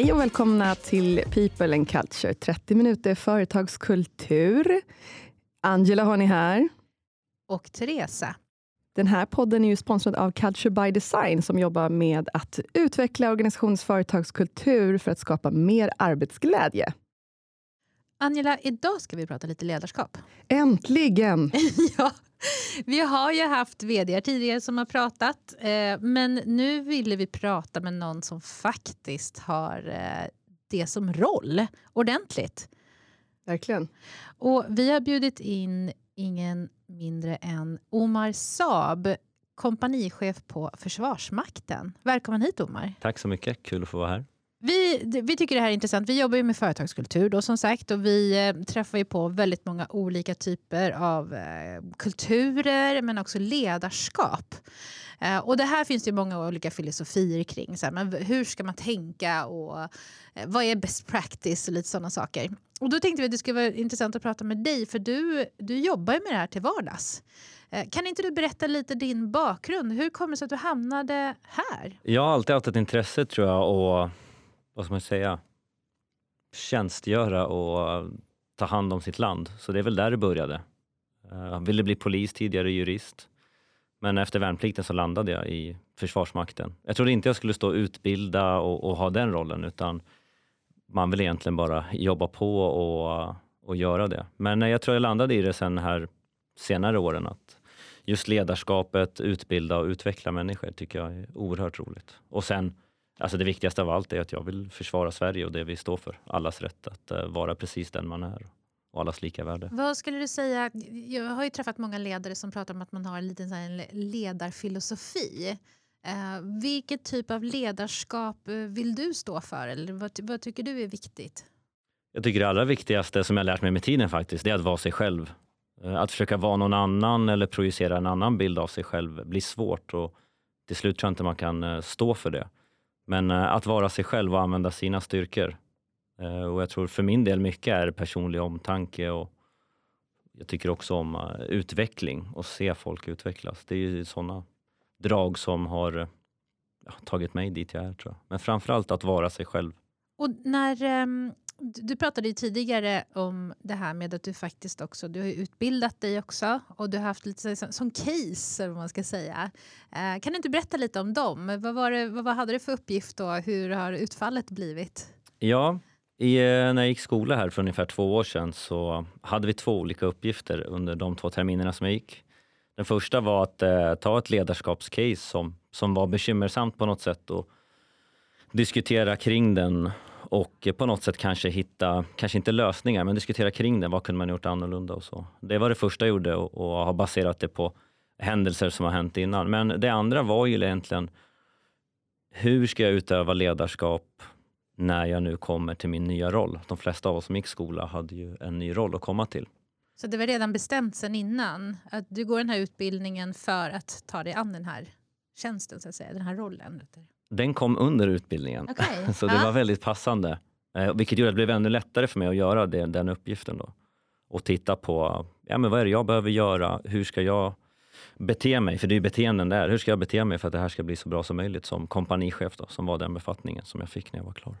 Hej och välkomna till People and Culture, 30 minuter företagskultur. Angela har ni här. Och Teresa. Den här podden är ju sponsrad av Culture by Design som jobbar med att utveckla organisations företagskultur för att skapa mer arbetsglädje. Angela, idag ska vi prata lite ledarskap. Äntligen! ja, vi har ju haft vd tidigare som har pratat, eh, men nu ville vi prata med någon som faktiskt har eh, det som roll ordentligt. Verkligen. Och vi har bjudit in ingen mindre än Omar Saab, kompanichef på Försvarsmakten. Välkommen hit Omar. Tack så mycket, kul att få vara här. Vi, vi tycker det här är intressant. Vi jobbar ju med företagskultur då som sagt och vi eh, träffar ju på väldigt många olika typer av eh, kulturer men också ledarskap. Eh, och det här finns det många olika filosofier kring. Så här, men hur ska man tänka och eh, vad är best practice och lite sådana saker. Och då tänkte vi att det skulle vara intressant att prata med dig för du, du jobbar ju med det här till vardags. Eh, kan inte du berätta lite din bakgrund? Hur kommer det sig att du hamnade här? Jag har alltid haft ett intresse tror jag och vad ska man säga, tjänstgöra och ta hand om sitt land. Så det är väl där det började. Jag ville bli polis, tidigare jurist. Men efter värnplikten så landade jag i Försvarsmakten. Jag trodde inte jag skulle stå och utbilda och, och ha den rollen, utan man vill egentligen bara jobba på och, och göra det. Men jag tror jag landade i det sen här senare åren, att just ledarskapet, utbilda och utveckla människor tycker jag är oerhört roligt. Och sen Alltså det viktigaste av allt är att jag vill försvara Sverige och det vi står för. Allas rätt att uh, vara precis den man är och allas lika värde. Vad skulle du säga? Jag har ju träffat många ledare som pratar om att man har en liten ledarfilosofi. Uh, vilket typ av ledarskap eh, vill du stå för? Eller vad, vad, tycker du är viktigt? Jag tycker det allra viktigaste som jag lärt mig med tiden faktiskt, det är att vara sig själv. Att försöka vara någon annan eller projicera en annan bild av sig själv blir svårt och till slut tror jag inte man kan stå för det. Men eh, att vara sig själv och använda sina styrkor. Eh, och jag tror för min del mycket är personlig omtanke och jag tycker också om eh, utveckling och se folk utvecklas. Det är ju sådana drag som har ja, tagit mig dit jag är tror jag. Men framförallt att vara sig själv. Och när, ehm, du pratade ju tidigare om det här med att du faktiskt också du har utbildat dig också och du har haft lite som, som case, vad man ska säga. Eh, kan du inte berätta lite om dem? Vad, var det, vad, vad hade du för uppgift och hur har utfallet blivit? Ja, i, eh, när jag gick skola här för ungefär två år sedan så hade vi två olika uppgifter under de två terminerna som jag gick. Den första var att eh, ta ett ledarskapscase som, som var bekymmersamt på något sätt och diskutera kring den och på något sätt kanske hitta, kanske inte lösningar, men diskutera kring det. Vad kunde man gjort annorlunda och så. Det var det första jag gjorde och, och har baserat det på händelser som har hänt innan. Men det andra var ju egentligen, hur ska jag utöva ledarskap när jag nu kommer till min nya roll? De flesta av oss som gick skola hade ju en ny roll att komma till. Så det var redan bestämt sen innan att du går den här utbildningen för att ta dig an den här tjänsten, så att säga, den här rollen? Den kom under utbildningen, okay. så det ja. var väldigt passande. Eh, vilket gjorde att det blev ännu lättare för mig att göra det, den uppgiften. Då. Och titta på, ja, men vad är det jag behöver göra? Hur ska jag bete mig? För det är ju beteenden där. Hur ska jag bete mig för att det här ska bli så bra som möjligt som kompanichef, då, som var den befattningen som jag fick när jag var klar.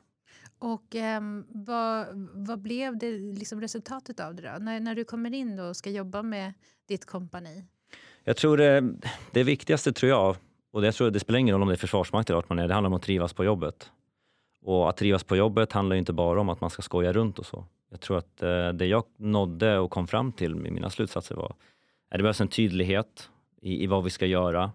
Och eh, vad, vad blev det liksom resultatet av det då? När, när du kommer in då och ska jobba med ditt kompani? Jag tror det, det viktigaste tror jag och jag tror det spelar ingen roll om det är Försvarsmakten eller man är, det handlar om att trivas på jobbet. Och att trivas på jobbet handlar inte bara om att man ska skoja runt och så. Jag tror att eh, det jag nådde och kom fram till med mina slutsatser var att det behövs en tydlighet i, i vad vi ska göra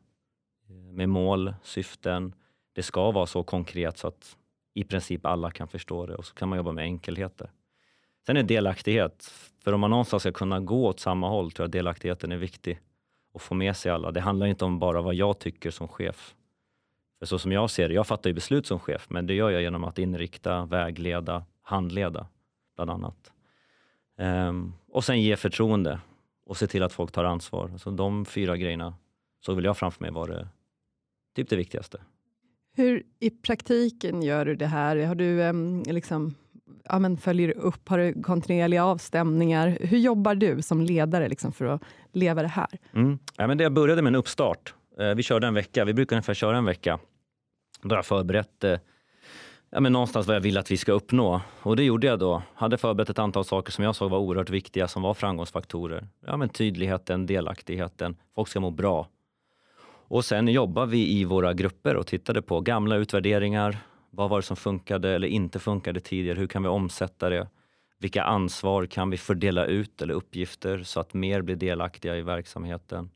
eh, med mål, syften. Det ska vara så konkret så att i princip alla kan förstå det och så kan man jobba med enkelheter. Sen är delaktighet, för om man någonstans ska kunna gå åt samma håll tror jag delaktigheten är viktig och få med sig alla. Det handlar inte om bara vad jag tycker som chef. För så som jag ser det, jag fattar ju beslut som chef, men det gör jag genom att inrikta, vägleda, handleda bland annat. Um, och sen ge förtroende och se till att folk tar ansvar. Så de fyra grejerna så vill jag framför mig vara det, typ det viktigaste. Hur i praktiken gör du det här? Har du um, liksom ja, men följer upp? Har du kontinuerliga avstämningar? Hur jobbar du som ledare liksom, för att leva det här? Mm. Ja, men det började med en uppstart. Eh, vi körde en vecka. Vi brukar ungefär köra en vecka. Då har jag förberett eh, ja, men någonstans vad jag vill att vi ska uppnå. Och det gjorde jag då. Hade förberett ett antal saker som jag såg var oerhört viktiga, som var framgångsfaktorer. Ja, men tydligheten, delaktigheten, folk ska må bra. Och sen jobbar vi i våra grupper och tittade på gamla utvärderingar. Vad var det som funkade eller inte funkade tidigare? Hur kan vi omsätta det? Vilka ansvar kan vi fördela ut eller uppgifter så att mer blir delaktiga i verksamheten?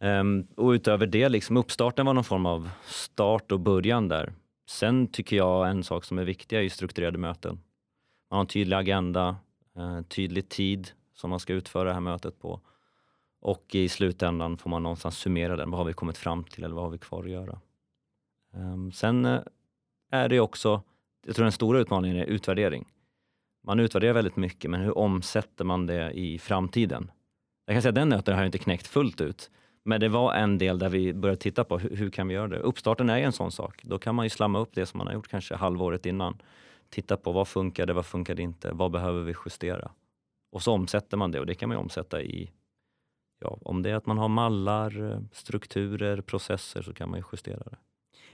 Um, och utöver det, liksom uppstarten var någon form av start och början där. Sen tycker jag en sak som är viktig är strukturerade möten. Man har en tydlig agenda, eh, tydlig tid som man ska utföra det här mötet på. Och i slutändan får man någonstans summera den. Vad har vi kommit fram till eller vad har vi kvar att göra? Um, sen eh, är det också, jag tror den stora utmaningen är utvärdering. Man utvärderar väldigt mycket, men hur omsätter man det i framtiden? Jag kan säga att den nöten har jag inte knäckt fullt ut. Men det var en del där vi började titta på hur, hur kan vi göra det? Uppstarten är en sån sak. Då kan man ju slamma upp det som man har gjort kanske halvåret innan. Titta på vad funkade, vad funkade inte, vad behöver vi justera? Och så omsätter man det och det kan man ju omsätta i, ja, om det är att man har mallar, eh, strukturer, processer så kan man ju justera det.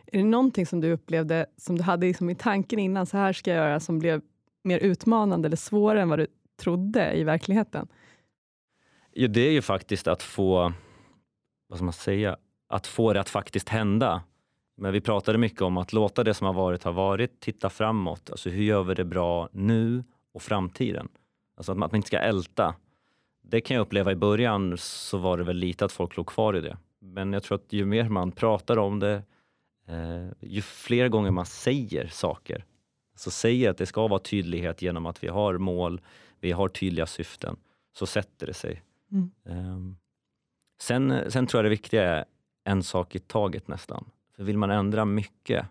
Är det någonting som du upplevde, som du hade liksom i tanken innan, så här ska jag göra, som blev mer utmanande eller svårare än vad du trodde i verkligheten? Ja, det är ju faktiskt att få vad ska man säga, att få det att faktiskt hända. Men vi pratade mycket om att låta det som har varit ha varit, titta framåt. Alltså hur gör vi det bra nu och framtiden? Alltså att man inte ska älta. Det kan jag uppleva i början så var det väl lite att folk låg kvar i det. Men jag tror att ju mer man pratar om det, eh, ju fler gånger man säger saker, alltså säger att det ska vara tydlighet genom att vi har mål, vi har tydliga syften, så sätter det sig. Mm. Um, Sen, sen tror jag det viktiga är en sak i taget nästan. För vill man ändra mycket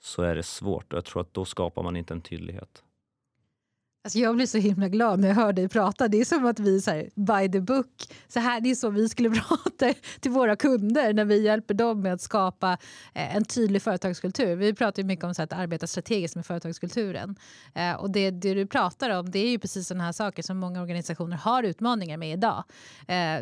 så är det svårt och jag tror att då skapar man inte en tydlighet. Alltså jag blir så himla glad när jag hör dig prata. Det är som att vi så här, by the book, så här, det är så vi skulle prata till våra kunder när vi hjälper dem med att skapa eh, en tydlig företagskultur. Vi pratar mycket om så att arbeta strategiskt med företagskulturen. Eh, och det, det, du pratar om det är ju precis sådana här saker som många organisationer har utmaningar med idag. Eh,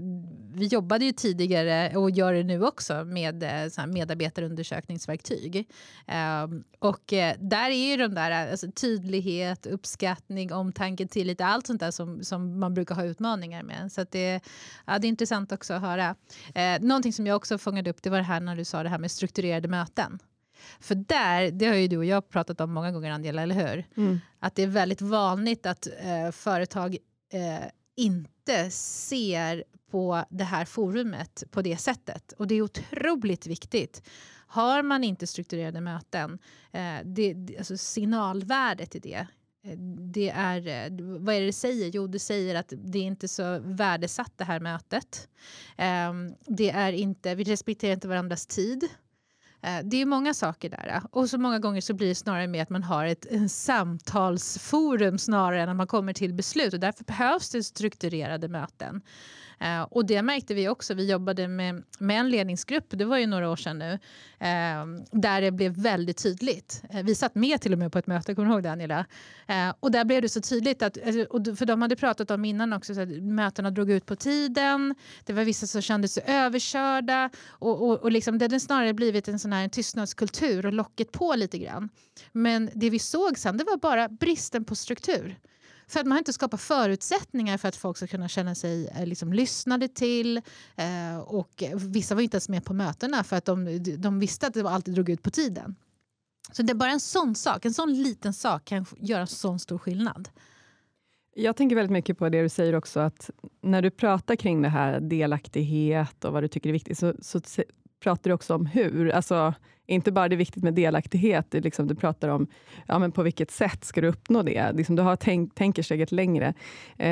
vi jobbade ju tidigare och gör det nu också med eh, så här medarbetarundersökningsverktyg. Eh, och eh, där är ju de där alltså, tydlighet, uppskattning omtanke, tillit, allt sånt där som, som man brukar ha utmaningar med. Så det, ja, det är intressant också att höra. Eh, någonting som jag också fångade upp det var det här när du sa det här med strukturerade möten. För där, det har ju du och jag pratat om många gånger Angela, eller hur? Mm. Att det är väldigt vanligt att eh, företag eh, inte ser på det här forumet på det sättet. Och det är otroligt viktigt. Har man inte strukturerade möten, eh, det, alltså signalvärdet i det det är, vad är det det säger? Jo, det säger att det är inte så värdesatt det här mötet. Ehm, det är inte, vi respekterar inte varandras tid. Eh, det är många saker där. Och så många gånger så blir det snarare med att man har ett en samtalsforum snarare än att man kommer till beslut. Och därför behövs det strukturerade möten. Eh, och det märkte vi också. Vi jobbade med, med en ledningsgrupp, det var ju några år sedan nu, eh, där det blev väldigt tydligt. Eh, vi satt med till och med på ett möte, kommer du ihåg det Angela? Eh, och där blev det så tydligt, att, alltså, för de hade pratat om innan också, så att mötena drog ut på tiden, det var vissa som kände sig överkörda och, och, och liksom, det hade snarare blivit en sån här en tystnadskultur och locket på lite grann. Men det vi såg sen det var bara bristen på struktur. För att man har inte skapat förutsättningar för att folk ska kunna känna sig eh, liksom, lyssnade till. Eh, och vissa var inte ens med på mötena för att de, de visste att det alltid drog ut på tiden. Så det är bara en sån sak, en sån liten sak kan göra en sån stor skillnad. Jag tänker väldigt mycket på det du säger också, att när du pratar kring det här delaktighet och vad du tycker är viktigt, så, så pratar du också om hur. Alltså, inte bara det är viktigt med delaktighet, det liksom, du pratar om ja, men på vilket sätt ska du uppnå det. Liksom, du har tänk, tänker steget längre. Eh,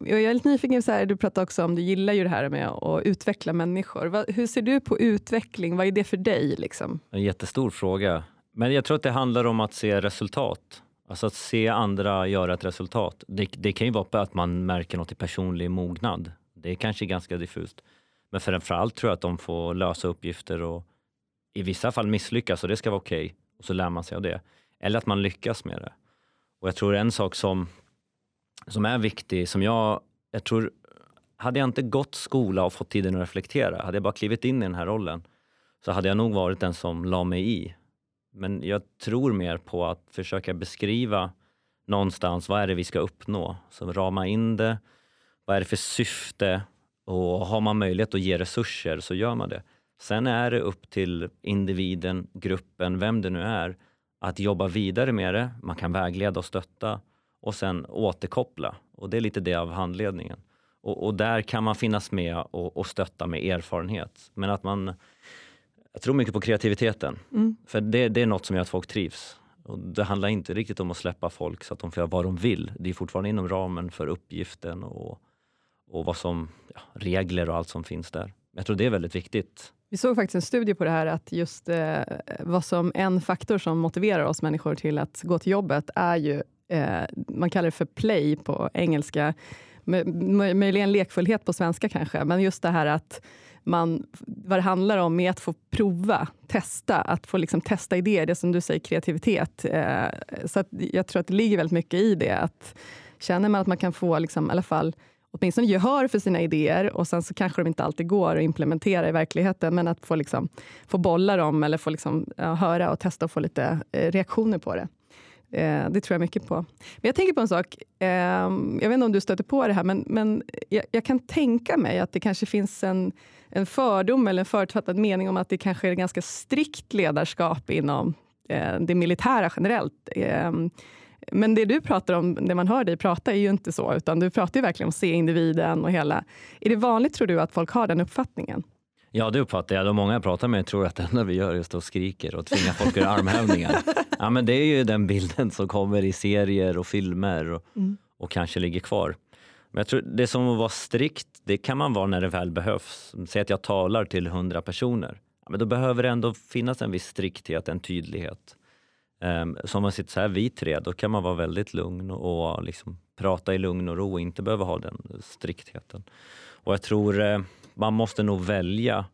jag är lite nyfiken, så här, du pratar också om, du gillar ju det här med att utveckla människor. Va, hur ser du på utveckling? Vad är det för dig? Liksom? En jättestor fråga. Men jag tror att det handlar om att se resultat. Alltså att se andra göra ett resultat. Det, det kan ju vara att man märker något i personlig mognad. Det är kanske ganska diffust. Men framförallt tror jag att de får lösa uppgifter och i vissa fall misslyckas och det ska vara okej. Okay, och så lär man sig av det. Eller att man lyckas med det. Och jag tror en sak som, som är viktig, som jag, jag tror, hade jag inte gått skola och fått tiden att reflektera, hade jag bara klivit in i den här rollen, så hade jag nog varit den som la mig i. Men jag tror mer på att försöka beskriva någonstans, vad är det vi ska uppnå? Så rama in det. Vad är det för syfte? Och har man möjlighet att ge resurser så gör man det. Sen är det upp till individen, gruppen, vem det nu är, att jobba vidare med det. Man kan vägleda och stötta och sen återkoppla. Och det är lite det av handledningen. Och, och där kan man finnas med och, och, stötta med erfarenhet. Men att man... Jag tror mycket på kreativiteten. Mm. För det, det är något som gör att folk trivs. Och det handlar inte riktigt om att släppa folk så att de får göra vad de vill. Det är fortfarande inom ramen för uppgiften och, och vad som, ja, regler och allt som finns där. Jag tror det är väldigt viktigt. Vi såg faktiskt en studie på det här, att just eh, vad som en faktor som motiverar oss människor till att gå till jobbet är ju, eh, man kallar det för play på engelska, möjligen lekfullhet på svenska kanske, men just det här att man, vad det handlar om är att få prova, testa, att få liksom testa idéer, det som du säger, kreativitet. Eh, så jag tror att det ligger väldigt mycket i det, att känner man att man kan få liksom, i alla fall åtminstone gehör för sina idéer och sen så kanske de inte alltid går att implementera i verkligheten, men att få, liksom, få bolla dem eller få liksom, ja, höra och testa och få lite eh, reaktioner på det. Eh, det tror jag mycket på. Men jag tänker på en sak, eh, jag vet inte om du stöter på det här, men, men jag, jag, kan tänka mig att det kanske finns en, en fördom eller en förutfattad mening om att det kanske är ganska strikt ledarskap inom eh, det militära generellt. Ehm, men det du pratar om, det man hör dig prata, är ju inte så, utan du pratar ju verkligen om att se individen och hela. Är det vanligt, tror du, att folk har den uppfattningen? Ja, det uppfattar jag. De många jag pratar med tror att det enda vi gör är att stå och skriker och tvinga folk att göra armhävningar. Ja, men det är ju den bilden som kommer i serier och filmer och, mm. och kanske ligger kvar. Men jag tror det som att vara strikt, det kan man vara när det väl behövs. Säg att jag talar till hundra personer. Ja, men då behöver det ändå finnas en viss strikthet, en tydlighet. Um, så om man sitter så här vi tre, då kan man vara väldigt lugn och liksom prata i lugn och ro och inte behöva ha den striktheten. Och jag tror eh, man måste nog välja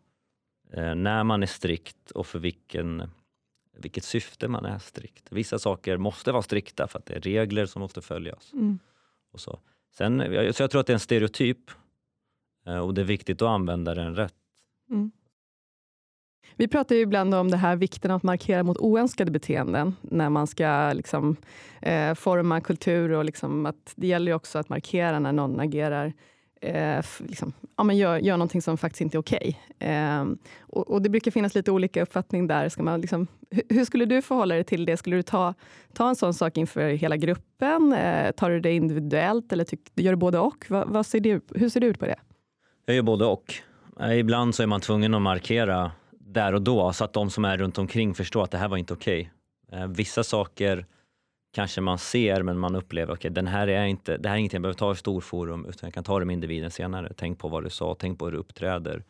eh, när man är strikt och för vilken, vilket syfte man är strikt. Vissa saker måste vara strikta för att det är regler som måste följas. Mm. Och så. Sen, så jag tror att det är en stereotyp eh, och det är viktigt att använda den rätt. Mm. Vi pratar ju ibland om det här vikten av att markera mot oönskade beteenden när man ska liksom, eh, forma kultur. och liksom att Det gäller ju också att markera när någon agerar eh, liksom, ja, men gör, gör någonting som faktiskt inte är okej. Okay. Eh, och, och, det brukar finnas lite olika uppfattning där. Ska man liksom, hur, skulle du förhålla dig till det? Skulle du ta, ta en sån sak inför hela gruppen? Eh, tar du det individuellt eller tyck, gör du både och? Va, vad ser det, hur ser du ut på det? Jag gör både och. Eh, ibland så är man tvungen att markera där och då så att de som är runt omkring förstår att det här var inte okej. Okay. Vissa saker kanske man ser men man upplever att okay, den här är inte, det här är ingenting jag behöver ta i storforum utan jag kan ta det med individen senare. Tänk på vad du sa, tänk på hur du uppträder.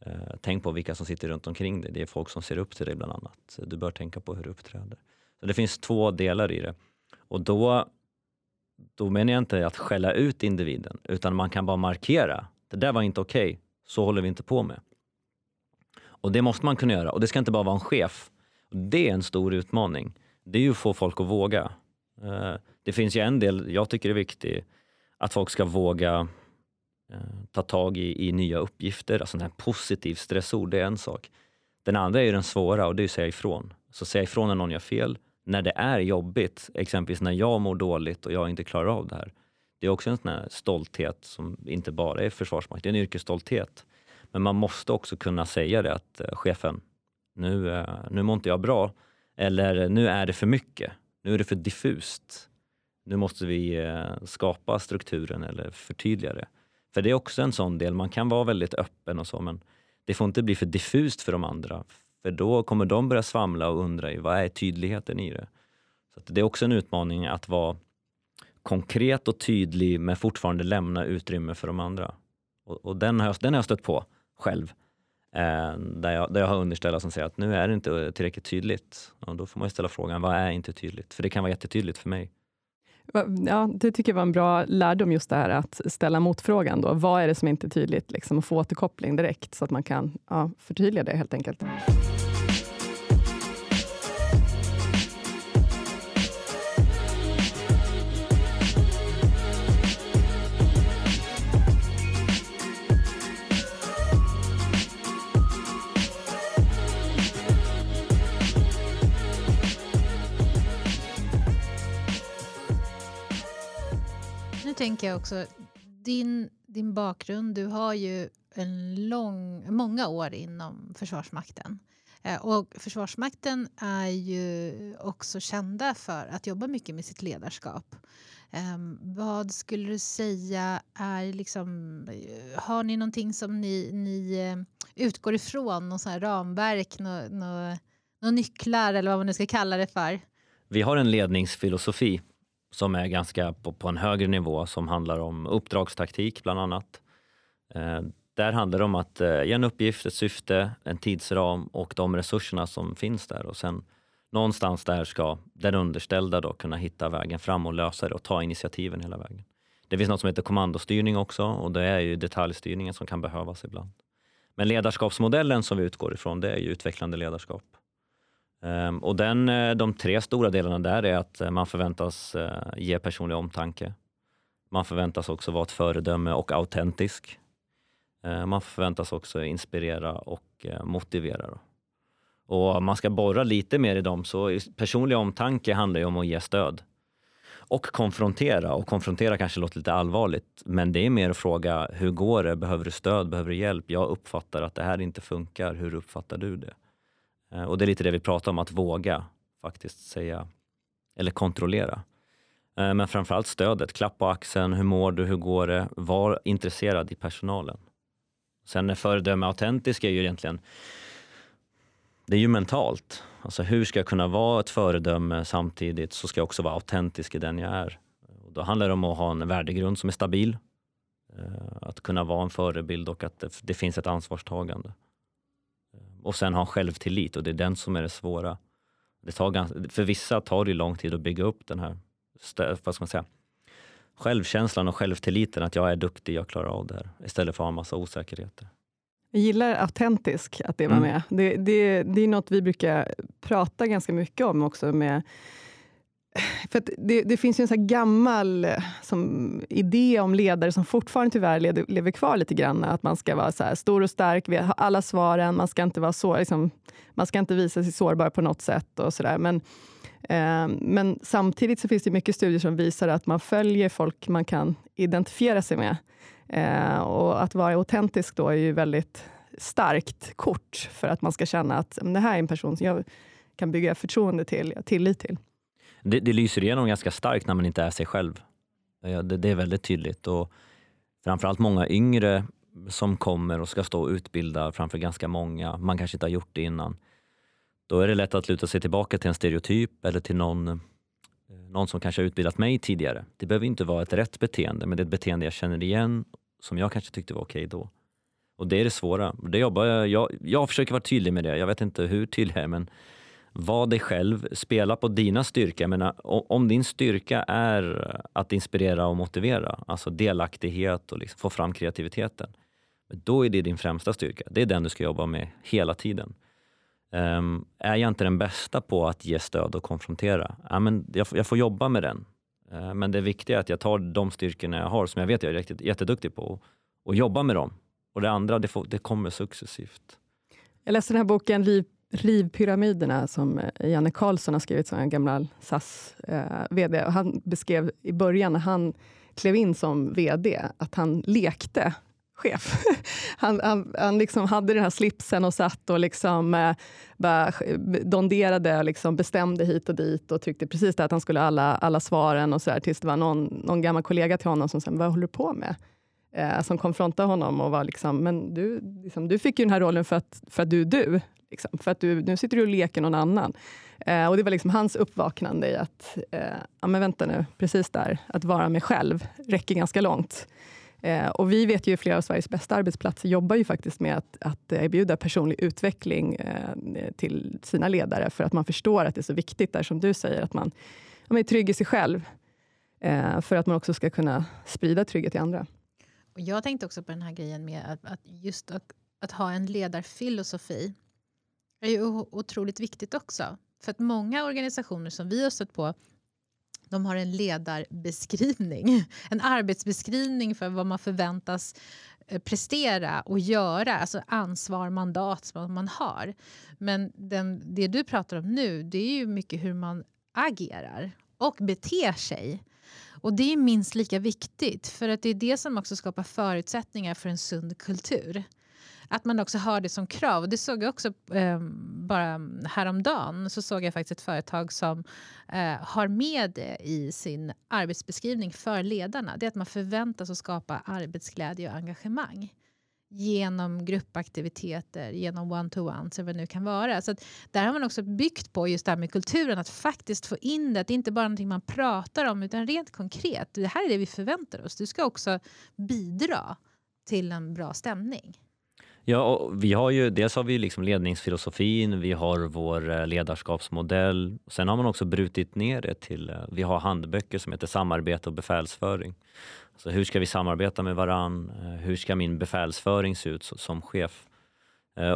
Eh, tänk på vilka som sitter runt omkring dig. Det är folk som ser upp till dig bland annat. Du bör tänka på hur du uppträder. Så Det finns två delar i det. Och då, då menar jag inte att skälla ut individen utan man kan bara markera. Det där var inte okej. Okay. Så håller vi inte på med. Och det måste man kunna göra. Och det ska inte bara vara en chef. Det är en stor utmaning. Det är ju att få folk att våga. Eh, det finns ju en del jag tycker är viktig, att folk ska våga eh, ta tag i, i nya uppgifter. Alltså en positiv stressord, det är en sak. Den andra är ju den svåra och det är att säga ifrån. Så säga ifrån när någon gör fel. När det är jobbigt, exempelvis när jag mår dåligt och jag inte klarar av det här. Det är också en sån här stolthet som inte bara är försvarsmakt, det är en yrkesstolthet. Men man måste också kunna säga det att eh, chefen, nu, eh, nu mår inte jag bra. Eller eh, nu är det för mycket. Nu är det för diffust. Nu måste vi skapa strukturen eller förtydliga det. För det är också en sån del, man kan vara väldigt öppen och så men det får inte bli för diffust för de andra. För då kommer de börja svamla och undra vad är tydligheten i det? Så det är också en utmaning att vara konkret och tydlig men fortfarande lämna utrymme för de andra. Och, och den, har jag, den har jag stött på själv. Eh, där, jag, där jag har underställda som säger att nu är det inte tillräckligt tydligt. Och då får man ställa frågan, vad är inte tydligt? För det kan vara jättetydligt för mig. Ja, det tycker jag var en bra lärdom, just det här att ställa motfrågan. Då. Vad är det som inte är tydligt? Liksom, och få återkoppling direkt, så att man kan ja, förtydliga det helt enkelt. Tänker jag också, din, din bakgrund, du har ju en lång, många år inom Försvarsmakten. Eh, och Försvarsmakten är ju också kända för att jobba mycket med sitt ledarskap. Ehm, vad skulle du säga är liksom... Eh, har ni någonting som ni, ni eh, utgår ifrån? Någon sån här ramverk, några nycklar eller vad man nu ska kalla det för? Vi har en ledningsfilosofi som är ganska på, på en högre nivå som handlar om uppdragstaktik bland annat. Eh, där handlar det om att eh, ge en uppgift, ett syfte, en tidsram och de resurserna som finns där och sen någonstans där ska den underställda då kunna hitta vägen fram och lösa det och ta initiativen hela vägen. Det finns något som heter kommandostyrning också och det är ju detaljstyrningen som kan behövas ibland. Men ledarskapsmodellen som vi utgår ifrån, det är ju utvecklande ledarskap. Ehm, och den, eh, de tre stora delarna där är att eh, man förväntas eh, ge personlig omtanke. Man förväntas också vara ett föredöme och autentisk. Ehm, man förväntas också inspirera och motivera. Och man ska borra lite mer i dem. Så personlig omtanke handlar ju om att ge stöd. Och konfrontera. Och konfrontera kanske låter lite allvarligt, men det är mer att fråga hur går det? Behöver du stöd? Behöver du hjälp? Jag uppfattar att det här inte funkar. Hur uppfattar du det? Eh, och det är lite det vi pratar om, att våga faktiskt säga eller kontrollera. Eh, men framförallt stödet, klapp på axeln, hur mår du, hur går det? Var intresserad i personalen. Sen föredöme autentisk är ju egentligen det är ju mentalt. Alltså hur ska jag kunna vara ett föredöme samtidigt så ska jag också vara autentisk i den jag är. Och då handlar det om att ha en värdegrund som är stabil. Eh, att kunna vara en förebild och att det, det finns ett ansvarstagande. Och sen ha självtillit och det är den som är det svåra. Det tar, för vissa tar det lång tid att bygga upp den här vad ska man säga, självkänslan och självtilliten att jag är duktig, jag klarar av det här. Istället för att ha en massa osäkerheter. Jag gillar autentisk, att det var mm. med. Det, det, det är något vi brukar prata ganska mycket om också. med för det, det, finns ju en så gammal eh, som, idé om ledare som fortfarande tyvärr lever, lever kvar lite grann. Att man ska vara så stor och stark, ha alla svaren, man ska inte vara så, liksom, man ska inte visa sig sårbar på något sätt. och så där. Men, eh, men samtidigt så finns det mycket studier som visar att man följer folk man kan identifiera sig med. Eh, och att vara autentisk då är ju väldigt starkt kort för att man ska känna att det här är en person som jag kan bygga förtroende till, tillit till. Det, det lyser igenom ganska starkt när man inte är sig själv. Det, det är väldigt tydligt. Och framförallt många yngre som kommer och ska stå och utbilda framför ganska många, man kanske inte har gjort det innan. Då är det lätt att luta sig tillbaka till en stereotyp eller till någon, eh, någon som kanske har utbildat mig tidigare. Det behöver inte vara ett rätt beteende, men det är ett beteende jag känner igen som jag kanske tyckte var okej okay då. Och det är det svåra. Det jobbar jag, jag, jag försöker vara tydlig med det. Jag vet inte hur tydlig jag är, men var dig själv, spela på dina styrkor. Men om din styrka är att inspirera och motivera, alltså delaktighet och liksom få fram kreativiteten, då är det din främsta styrka. Det är den du ska jobba med hela tiden. Um, är jag inte den bästa på att ge stöd och konfrontera, ja, men jag, jag får jobba med den. Uh, men det viktiga är att jag tar de styrkorna jag har, som jag vet jag är riktigt, jätteduktig på, och, och jobbar med dem. Och det andra, det, får, det kommer successivt. Jag läste den här boken Riv, Rivpyramiderna som eh, Janne Karlsson har skrivit, som en gammal SAS-VD. Eh, han beskrev i början när han klev in som VD, att han lekte chef. Han, han, han liksom hade den här slipsen och satt och liksom, eh, bara donderade och liksom bestämde hit och dit och tyckte precis det att han skulle ha alla, alla svaren och så där, tills det var någon, någon gammal kollega till honom som sa, vad håller du på med? Eh, som konfrontade honom och var liksom, men du, liksom, du fick ju den här rollen för att, för att du är du. Liksom, för att du, nu sitter du och leker någon annan. Eh, och Det var liksom hans uppvaknande i att, eh, ja men vänta nu, precis där, att vara mig själv räcker ganska långt. Eh, och vi vet ju flera av Sveriges bästa arbetsplatser jobbar ju faktiskt med att, att erbjuda personlig utveckling eh, till sina ledare, för att man förstår att det är så viktigt, där som du säger, att man, man är trygg i sig själv, eh, för att man också ska kunna sprida trygghet till andra. Och jag tänkte också på den här grejen med att, att just att, att, ha en ledarfilosofi är ju otroligt viktigt också. För att många organisationer som vi har stött på de har en ledarbeskrivning, en arbetsbeskrivning för vad man förväntas eh, prestera och göra, alltså ansvar, mandat som man har. Men den, det du pratar om nu, det är ju mycket hur man agerar och beter sig. Och det är minst lika viktigt för att det är det som också skapar förutsättningar för en sund kultur. Att man också har det som krav. Det såg jag också eh, bara häromdagen. Så såg jag faktiskt ett företag som eh, har med det i sin arbetsbeskrivning för ledarna. Det är att man förväntas att skapa arbetsglädje och engagemang genom gruppaktiviteter, genom one-to-ones eller vad det nu kan vara. Så där har man också byggt på just det här med kulturen, att faktiskt få in det. Att det inte bara är någonting man pratar om, utan rent konkret. Det här är det vi förväntar oss. Du ska också bidra till en bra stämning. Ja, vi har ju, dels har vi liksom ledningsfilosofin, vi har vår eh, ledarskapsmodell. Sen har man också brutit ner det till, eh, vi har handböcker som heter samarbete och befälsföring. Så hur ska vi samarbeta med varann? Eh, hur ska min befälsföring se ut som chef?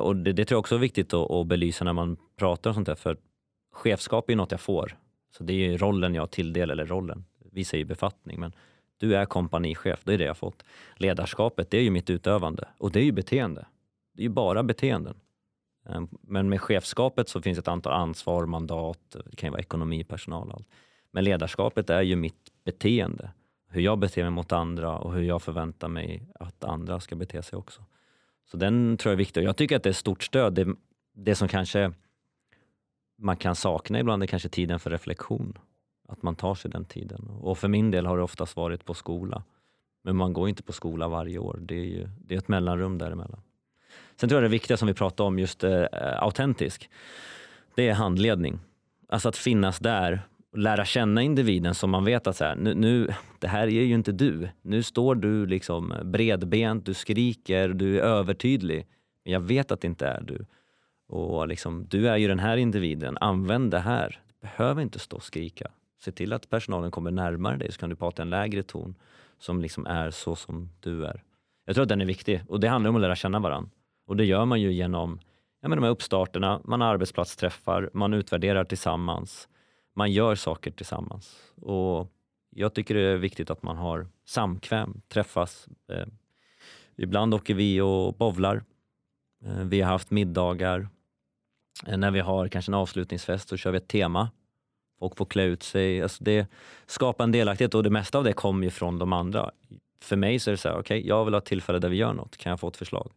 Och det, det tror jag också är viktigt att, att belysa när man pratar om sånt här, för chefskap är något jag får. Så det är rollen jag tilldelar, eller rollen, vi säger befattning, men du är kompanichef, det är det jag fått. Ledarskapet, det är ju mitt utövande och det är ju beteende. Det är ju bara beteenden. Ehm, men med chefskapet så finns ett antal ansvar, mandat, det kan ju vara ekonomi, personal och allt. Men ledarskapet är ju mitt beteende. Hur jag beter mig mot andra och hur jag förväntar mig att andra ska bete sig också. Så den tror jag är viktig. Jag tycker att det är stort stöd. Det, det som kanske man kan sakna ibland är kanske tiden för reflektion. Att man tar sig den tiden. Och för min del har det oftast varit på skola. Men man går inte på skola varje år. Det är, ju, det är ett mellanrum däremellan. Sen tror jag det viktiga som vi pratade om, just eh, autentisk, det är handledning. Alltså att finnas där och lära känna individen som man vet att så här, nu, nu, det här är ju inte du. Nu står du liksom bredbent, du skriker, du är övertydlig. Men jag vet att det inte är du. Och liksom, du är ju den här individen, använd det här. Du behöver inte stå och skrika. Se till att personalen kommer närmare dig så kan du prata en lägre ton som liksom är så som du är. Jag tror att den är viktig och det handlar om att lära känna varandra. Och det gör man ju genom ja, med de här uppstarterna, man har arbetsplatsträffar, man utvärderar tillsammans, man gör saker tillsammans. Och jag tycker det är viktigt att man har samkväm, träffas. Eh, ibland åker vi och bovlar. Eh, vi har haft middagar. Eh, när vi har kanske en avslutningsfest så kör vi ett tema. Folk får klä ut sig. Alltså det skapar en delaktighet och det mesta av det kommer ju från de andra. För mig så är det så här, okej, okay, jag vill ha ett tillfälle där vi gör något. Kan jag få ett förslag?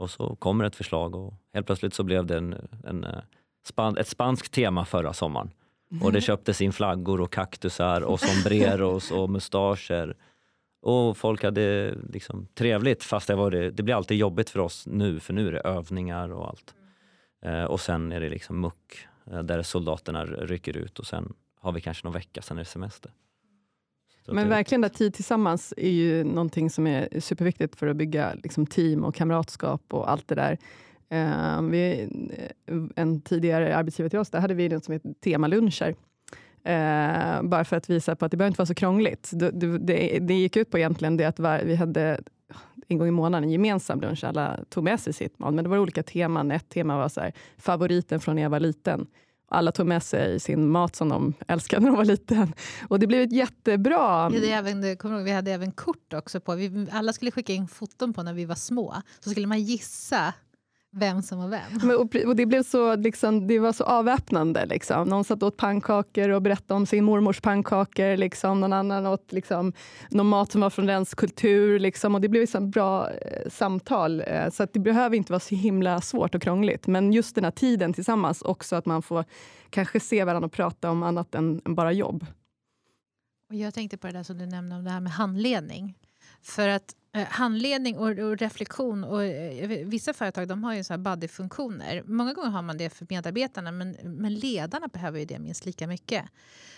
Och så kommer ett förslag och helt plötsligt så blev det en, en, eh, span, ett spanskt tema förra sommaren. Och det köptes in flaggor och kaktusar och sombreros och mustascher. Och folk hade liksom trevligt fast det, var det, det blir alltid jobbigt för oss nu för nu är det övningar och allt. Eh, och sen är det liksom muck eh, där soldaterna rycker ut och sen har vi kanske någon vecka, sen är det semester. Men verkligen, att tid tillsammans är ju någonting som är superviktigt för att bygga liksom, team och kamratskap och allt det där. Uh, vi, en tidigare arbetsgivare till oss, där hade vi något som heter temaluncher. Uh, bara för att visa på att det behöver inte vara så krångligt. Det, det, det gick ut på egentligen det att var, vi hade en gång i månaden en gemensam lunch. Alla tog med sig sitt mat, men det var olika teman. Ett tema var så här, favoriten från när jag var liten. Alla tog med sig sin mat som de älskade när de var liten. Och det blev ett jättebra... Vi hade även, kommer ihåg, vi hade även kort också. på. Vi, alla skulle skicka in foton på när vi var små. Så skulle man gissa vem som var vem. Men, och, och, det, blev så, liksom, det var så avväpnande. Liksom. Någon satt åt pannkakor och berättade om sin mormors pannkakor. Liksom. Någon annan åt liksom, någon mat som var från dens kultur. Liksom. Och det blev liksom bra eh, samtal. Eh, så att det behöver inte vara så himla svårt och krångligt. Men just den här tiden tillsammans, också att man får kanske se varandra och prata om annat än, än bara jobb. Och jag tänkte på det där som du nämnde om det här med handledning. För att Eh, handledning och, och, reflektion. Och, eh, vissa företag de har ju så här buddy-funktioner. Många gånger har man det för medarbetarna men, men ledarna behöver ju det minst lika mycket.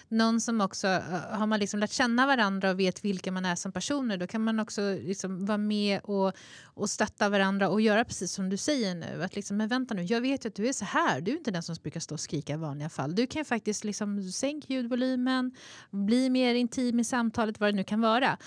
Någon som också, eh, har man liksom lärt känna varandra och vet vilka man är som personer då kan man också liksom vara med och, och stötta varandra och göra precis som du säger nu. Att liksom, men vänta nu, jag vet ju att du är så här. Du är inte den som brukar stå och skrika i vanliga fall. Du kan faktiskt liksom sänka ljudvolymen, bli mer intim i samtalet, vad det nu kan vara.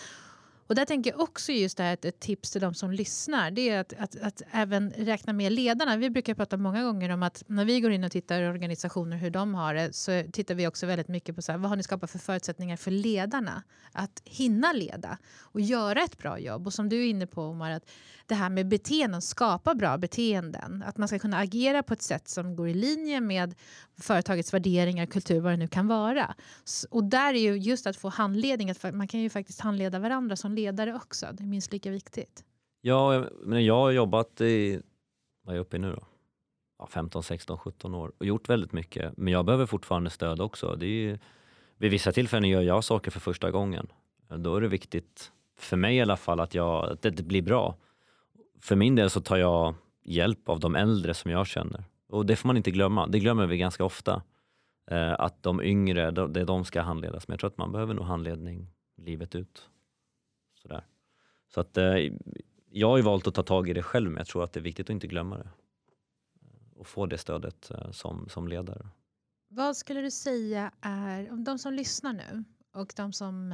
Och där tänker jag också just det här, ett, ett tips till de som lyssnar. Det är att, att, att, även räkna med ledarna. Vi brukar prata många gånger om att när vi går in och tittar i organisationer hur de har det så tittar vi också väldigt mycket på så här, vad har ni skapat för förutsättningar för ledarna att hinna leda och göra ett bra jobb. Och som du är inne på Omar, att det här med beteenden, skapa bra beteenden. Att man ska kunna agera på ett sätt som går i linje med företagets värderingar, kultur, vad det nu kan vara. Och där är ju just att få handledning, att man kan ju faktiskt handleda varandra som ledare också. Det är minst lika viktigt. Ja, men jag har jobbat i, vad är jag uppe i nu då? Ja, 15, 16, 17 år och gjort väldigt mycket. Men jag behöver fortfarande stöd också. Det är ju, vid vissa tillfällen gör jag saker för första gången. Då är det viktigt, för mig i alla fall, att, jag, att det blir bra. För min del så tar jag hjälp av de äldre som jag känner. Och det får man inte glömma. Det glömmer vi ganska ofta. Eh, att de yngre, det är de ska handledas. Men jag tror att man behöver nog handledning livet ut. Sådär. Så att eh, jag har ju valt att ta tag i det själv, men jag tror att det är viktigt att inte glömma det. Eh, och få det stödet eh, som, som ledare. Vad skulle du säga är, om de som lyssnar nu, och de som,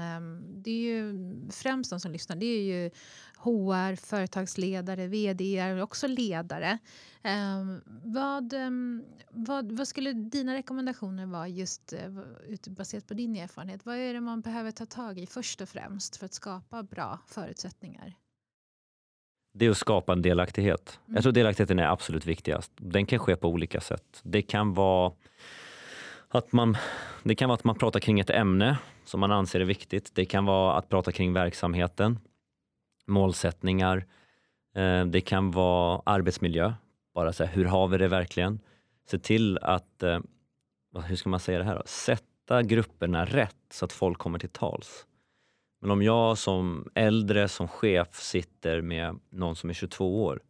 det är ju främst de som lyssnar, det är ju HR, företagsledare, vd och också ledare. Vad, vad, vad, skulle dina rekommendationer vara just eh, baserat på din erfarenhet? Vad är det man behöver ta tag i först och främst för att skapa bra förutsättningar? Det är att skapa en delaktighet. Mm. Jag tror delaktigheten är absolut viktigast. Den kan ske på olika sätt. Det kan vara att man, det kan vara att man pratar kring ett ämne som man anser är viktigt. Det kan vara att prata kring verksamheten, målsättningar. Eh, det kan vara arbetsmiljö. Bara så här, hur har vi det verkligen? Se till att, eh, hur ska man säga det här då? Sätta grupperna rätt så att folk kommer till tals. Men om jag som äldre, som chef sitter med någon som är 22 år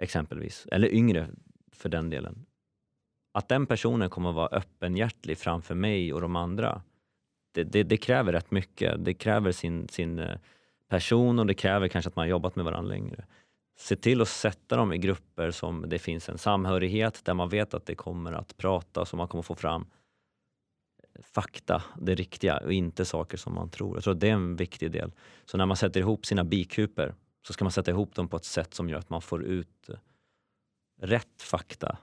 exempelvis, eller yngre för den delen. Att den personen kommer att vara öppenhjärtig framför mig och de andra det, det, det, kräver rätt mycket. Det kräver sin, sin eh, person och det kräver kanske att man jobbat med varandra längre. Se till att sätta dem i grupper som det finns en samhörighet där man vet att det kommer att prata och man kommer få fram eh, fakta, det riktiga och inte saker som man tror. Jag tror att det är en viktig del. Så när man sätter ihop sina bikuper så ska man sätta ihop dem på ett sätt som gör att man får ut eh, rätt fakta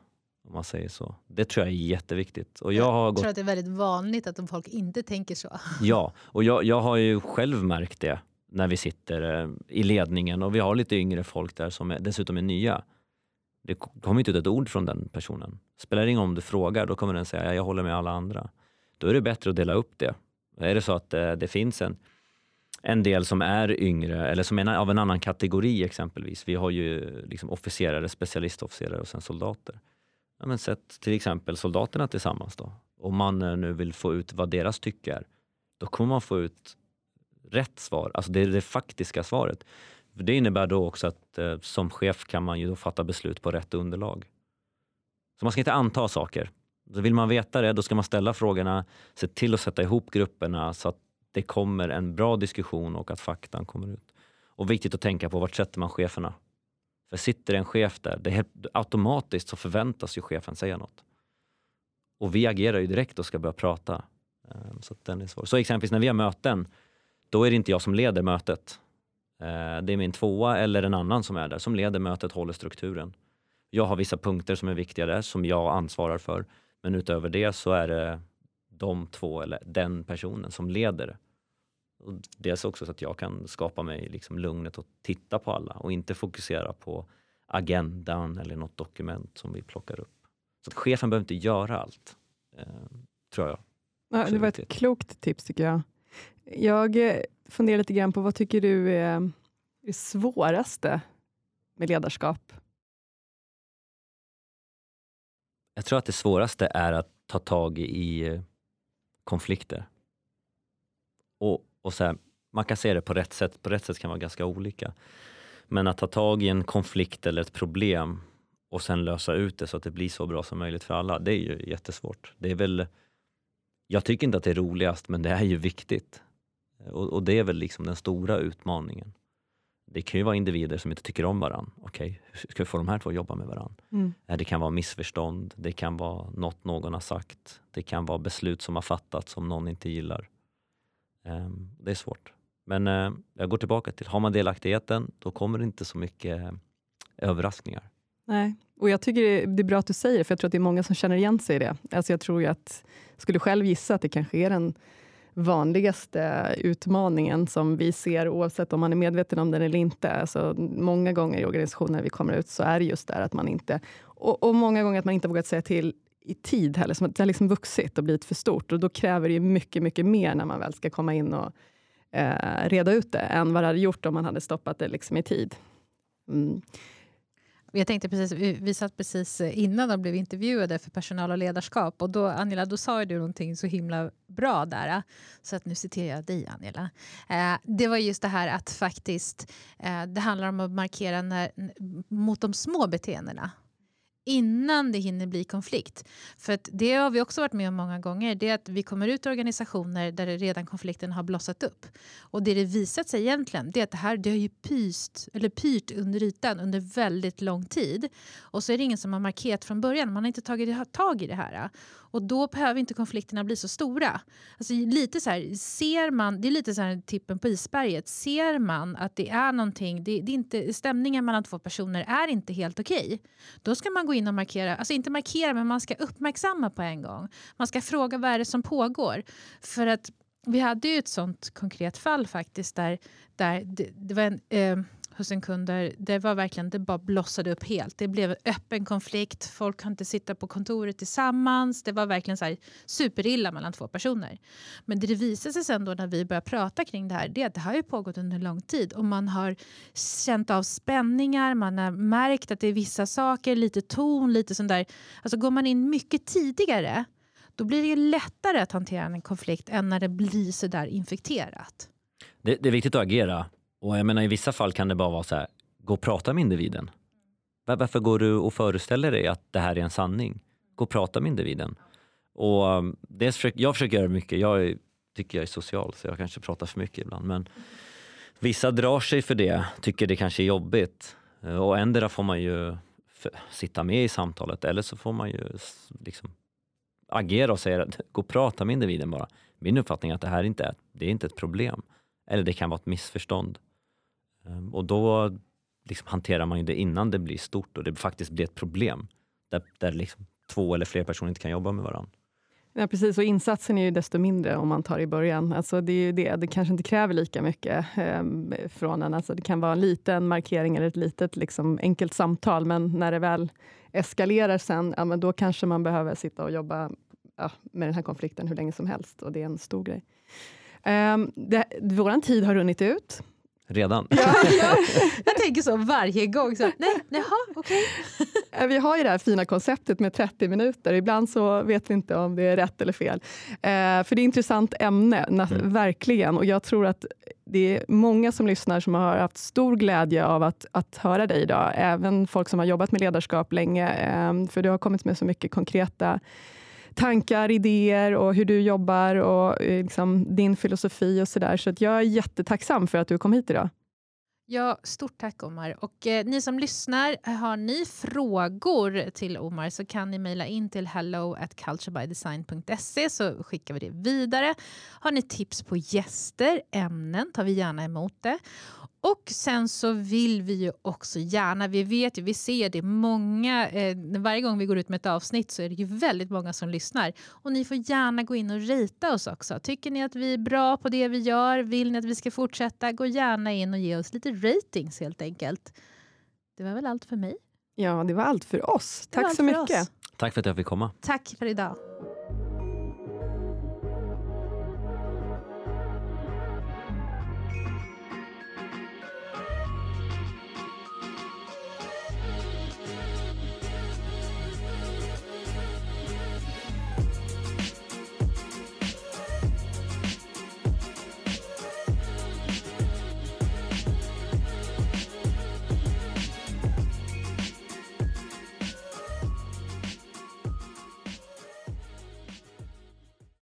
om man säger så. Det tror jag är jätteviktigt. Och jag, har jag tror gått... att det är väldigt vanligt att folk inte tänker så. Ja, och jag, jag har ju själv märkt det när vi sitter eh, i ledningen och vi har lite yngre folk där som är, dessutom är nya. Det kommer inte ut ett ord från den personen. Spelar ingen om du frågar, då kommer den säga jag håller med alla andra. Då är det bättre att dela upp det. Är det så att eh, det finns en, en del som är yngre eller som är av en annan kategori exempelvis. Vi har ju liksom officerare, specialistofficerare och sen soldater ja, men sätt till exempel soldaterna tillsammans då. Om man eh, nu vill få ut vad deras tycke är, då kommer man få ut rätt svar, alltså det är det faktiska svaret. Det innebär då också att eh, som chef kan man ju då fatta beslut på rätt underlag. Så man ska inte anta saker. Så vill man veta det, då ska man ställa frågorna, se till att sätta ihop grupperna så att det kommer en bra diskussion och att faktan kommer ut. Och viktigt att tänka på, vart sätter man cheferna? För sitter en chef där, det helt, automatiskt så förväntas ju chefen säga något. Och vi agerar ju direkt och ska börja prata. Ehm, så den är svår. Så exempelvis när vi har möten, då är det inte jag som leder mötet. Ehm, det är min tvåa eller en annan som är där, som leder mötet, håller strukturen. Jag har vissa punkter som är viktiga där, som jag ansvarar för. Men utöver det så är det de två eller den personen som leder det. Och dels också så att jag kan skapa mig liksom lugnet och titta på alla och inte fokusera på agendan eller något dokument som vi plockar upp. Så att chefen behöver inte göra allt, eh, tror jag. Ja, det var ett klokt tips tycker jag. Jag eh, funderar lite grann på vad tycker du är det svåraste med ledarskap? Jag tror att det svåraste är att ta tag i eh, konflikter. Och och så här, man kan se det på rätt sätt, på rätt sätt kan vara ganska olika. Men att ta tag i en konflikt eller ett problem och sen lösa ut det så att det blir så bra som möjligt för alla, det är ju jättesvårt. Det är väl, jag tycker inte att det är roligast, men det är ju viktigt. Och, och det är väl liksom den stora utmaningen. Det kan ju vara individer som inte tycker om varandra. Okej, okay, hur ska vi få de här två att jobba med varandra? Mm. Det kan vara missförstånd, det kan vara något någon har sagt, det kan vara beslut som har fattats som någon inte gillar. Ehm, det är svårt. Men eh, jag går tillbaka till, har man delaktigheten då kommer det inte så mycket eh, överraskningar. Nej, och jag tycker det är bra att du säger det för jag tror att det är många som känner igen sig i det. Alltså jag tror ju att, skulle själv gissa att det kanske är den vanligaste utmaningen som vi ser oavsett om man är medveten om den eller inte. Alltså, många gånger i organisationer vi kommer ut så är det just där att man inte, och, och många gånger att man inte vågat säga till i tid heller, som att det har liksom vuxit och blivit för stort. Och då kräver det ju mycket, mycket mer när man väl ska komma in och eh, reda ut det, än vad det hade gjort om man hade stoppat det liksom i tid. Mm. Jag tänkte precis, vi satt precis innan och blev intervjuade för personal och ledarskap och då, Angela, då sa du någonting så himla bra där. Så att nu citerar jag dig, Angela. Eh, det var just det här att faktiskt eh, det handlar om att markera när, mot de små beteendena innan det hinner bli konflikt. För det har vi också varit med om många gånger. Det är att vi kommer ut i organisationer där redan konflikten har blossat upp. Och det det visat sig egentligen det är att det här det har ju pyst, eller pyrt under ytan under väldigt lång tid. Och så är det ingen som har markerat från början. Man har inte tagit tag i det här. Och då behöver inte konflikterna bli så stora. Alltså, lite så här, ser man, det är lite så här tippen på isberget. Ser man att det är någonting, det, det är inte, stämningen mellan två personer är inte helt okej. Okay, då ska man gå in och markera, alltså inte markera men man ska uppmärksamma på en gång. Man ska fråga vad är det som pågår. För att vi hade ju ett sånt konkret fall faktiskt där, där det, det var en eh, hos en kund där det var verkligen, det bara blossade upp helt. Det blev öppen konflikt, folk kan inte sitta på kontoret tillsammans. Det var verkligen så här superilla mellan två personer. Men det, det visade sig sen då när vi började prata kring det här, det att det har ju pågått under lång tid och man har känt av spänningar, man har märkt att det är vissa saker, lite ton, lite sånt där. Alltså går man in mycket tidigare då blir det lättare att hantera en konflikt än när det blir så där infekterat. Det, det, är viktigt att agera och jag menar i vissa fall kan det bara vara så här, gå och prata med individen. Varför går du och föreställer dig att det här är en sanning? Gå och prata med individen. Och um, dels försöker, jag försöker göra mycket. Jag är, tycker jag är social så jag kanske pratar för mycket ibland. Men vissa drar sig för det, tycker det kanske är jobbigt. Eh, och ändra får man ju sitta med i samtalet eller så får man ju liksom agera och säga att gå och prata med individen bara. Min uppfattning är att det här inte är, det är inte ett problem. Eller det kan vara ett missförstånd. Ehm, och då liksom hanterar man ju det innan det blir stort och det faktiskt blir ett problem. Där, där liksom två eller fler personer inte kan jobba med varandra. Ja, precis, och insatsen är ju desto mindre om man tar i början. Alltså det, är det. det kanske inte kräver lika mycket eh, från en. Alltså det kan vara en liten markering eller ett litet liksom, enkelt samtal, men när det väl eskalerar sen, ja, men då kanske man behöver sitta och jobba ja, med den här konflikten hur länge som helst och det är en stor grej. Ehm, um, Vår tid har runnit ut. Redan? Ja, ja. Jag tänker så varje gång. Så, nej, jaha, okay. Eh, vi har ju det här fina konceptet med 30 minuter. Ibland så vet vi inte om det är rätt eller fel. Uh, för det är ett intressant ämne, mm. verkligen. Och jag tror att det är många som lyssnar som har haft stor glädje av att, att höra dig idag. Även folk som har jobbat med ledarskap länge. Um, för du har kommit med så mycket konkreta tankar, idéer och hur du jobbar och eh, liksom, din filosofi och sådär. Så att jag är jättetacksam för att du kom hit idag. Ja, stort tack Omar. Och eh, ni som lyssnar, eh, har ni frågor till Omar så kan ni mejla in till hello at culturebydesign.se så skickar vi det vidare. Har ni tips på gäster, ämnen tar vi gärna emot det. Och sen så vill vi ju också gärna, vi vet ju, vi ser det många, eh, varje gång vi går ut med ett avsnitt så är det ju väldigt många som lyssnar. Och ni får gärna gå in och rita oss också. Tycker ni att vi är bra på det vi gör? Vill ni att vi ska fortsätta? Gå gärna in och ge oss lite ratings helt enkelt. Det var väl allt för mig. Ja, det var allt för oss. Tack så mycket. Tack för att jag fick komma. Tack för idag.